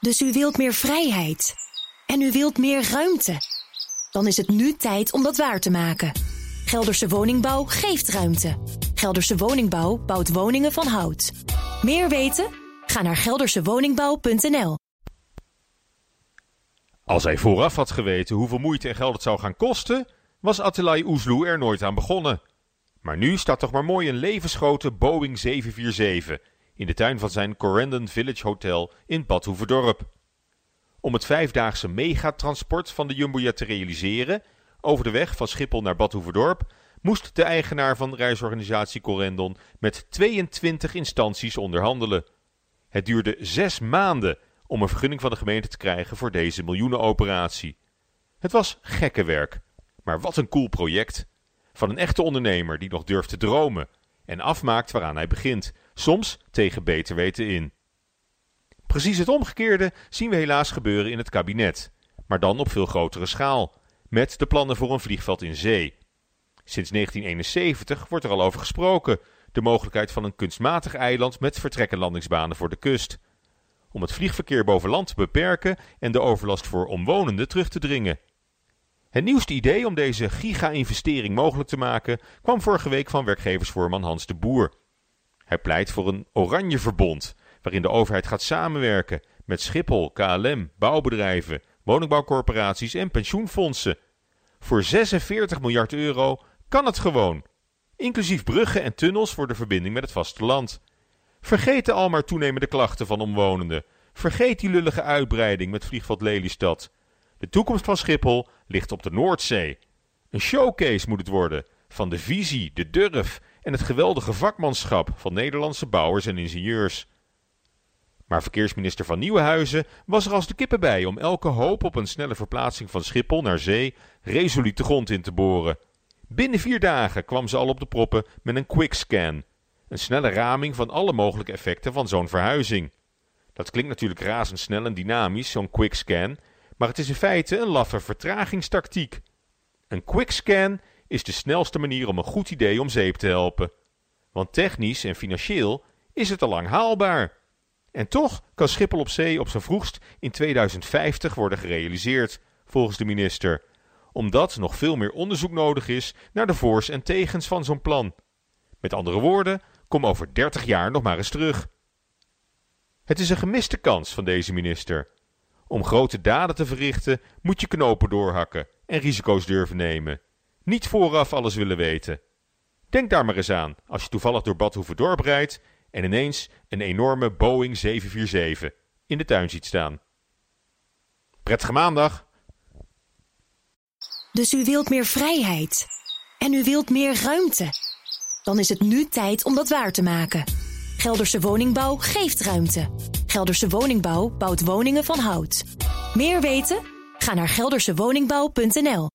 Dus u wilt meer vrijheid. En u wilt meer ruimte. Dan is het nu tijd om dat waar te maken. Gelderse Woningbouw geeft ruimte. Gelderse Woningbouw bouwt woningen van hout. Meer weten? Ga naar geldersewoningbouw.nl. Als hij vooraf had geweten hoeveel moeite en geld het zou gaan kosten, was Attilay Oesloe er nooit aan begonnen. Maar nu staat toch maar mooi een levensgrote Boeing 747 in de tuin van zijn Corendon Village Hotel in Bad Hoeverdorp. Om het vijfdaagse megatransport van de Jumbojet te realiseren, over de weg van Schiphol naar Bad Hoeverdorp, moest de eigenaar van reisorganisatie Corendon met 22 instanties onderhandelen. Het duurde zes maanden om een vergunning van de gemeente te krijgen voor deze miljoenenoperatie. Het was gekke werk, maar wat een cool project. Van een echte ondernemer die nog durft te dromen en afmaakt waaraan hij begint, soms tegen beter weten in. Precies het omgekeerde zien we helaas gebeuren in het kabinet, maar dan op veel grotere schaal, met de plannen voor een vliegveld in zee. Sinds 1971 wordt er al over gesproken, de mogelijkheid van een kunstmatig eiland met vertrek- en landingsbanen voor de kust. Om het vliegverkeer boven land te beperken en de overlast voor omwonenden terug te dringen. Het nieuwste idee om deze giga-investering mogelijk te maken kwam vorige week van werkgeversvoorman Hans de Boer. Hij pleit voor een oranje verbond, waarin de overheid gaat samenwerken met Schiphol, KLM, bouwbedrijven, woningbouwcorporaties en pensioenfondsen. Voor 46 miljard euro kan het gewoon. Inclusief bruggen en tunnels voor de verbinding met het vasteland. Vergeet de almaar toenemende klachten van omwonenden. Vergeet die lullige uitbreiding met vliegveld Lelystad. De toekomst van Schiphol ligt op de Noordzee. Een showcase moet het worden van de visie, de durf en het geweldige vakmanschap van Nederlandse bouwers en ingenieurs. Maar verkeersminister van Nieuwenhuizen was er als de kippen bij om elke hoop op een snelle verplaatsing van Schiphol naar zee resoluut de grond in te boren. Binnen vier dagen kwam ze al op de proppen met een quickscan, een snelle raming van alle mogelijke effecten van zo'n verhuizing. Dat klinkt natuurlijk razendsnel en dynamisch, zo'n quickscan, maar het is in feite een laffe vertragingstactiek. Een quickscan is de snelste manier om een goed idee om zeep te helpen. Want technisch en financieel is het al lang haalbaar. En toch kan Schiphol op zee op zijn vroegst in 2050 worden gerealiseerd, volgens de minister, omdat nog veel meer onderzoek nodig is naar de voor's en tegens van zo'n plan. Met andere woorden, kom over 30 jaar nog maar eens terug. Het is een gemiste kans van deze minister. Om grote daden te verrichten moet je knopen doorhakken en risico's durven nemen. Niet vooraf alles willen weten. Denk daar maar eens aan als je toevallig door Bad Hoeverdorp rijdt en ineens een enorme Boeing 747 in de tuin ziet staan. Prettige maandag! Dus u wilt meer vrijheid. En u wilt meer ruimte. Dan is het nu tijd om dat waar te maken. Gelderse Woningbouw geeft ruimte. Gelderse Woningbouw bouwt woningen van hout. Meer weten? Ga naar geldersewoningbouw.nl